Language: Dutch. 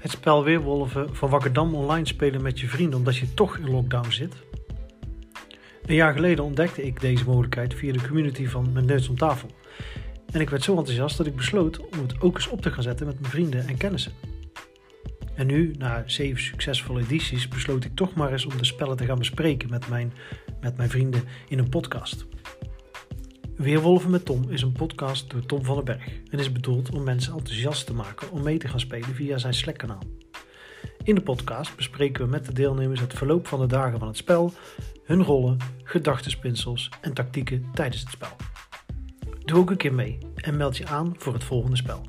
Het spel Weerwolven van Wakkerdam online spelen met je vrienden omdat je toch in lockdown zit. Een jaar geleden ontdekte ik deze mogelijkheid via de community van Mijn Neus om Tafel. En ik werd zo enthousiast dat ik besloot om het ook eens op te gaan zetten met mijn vrienden en kennissen. En nu, na zeven succesvolle edities, besloot ik toch maar eens om de spellen te gaan bespreken met mijn, met mijn vrienden in een podcast. Weerwolven met Tom is een podcast door Tom van den Berg en is bedoeld om mensen enthousiast te maken om mee te gaan spelen via zijn Slack-kanaal. In de podcast bespreken we met de deelnemers het verloop van de dagen van het spel, hun rollen, gedachtenspinsels en tactieken tijdens het spel. Doe ook een keer mee en meld je aan voor het volgende spel.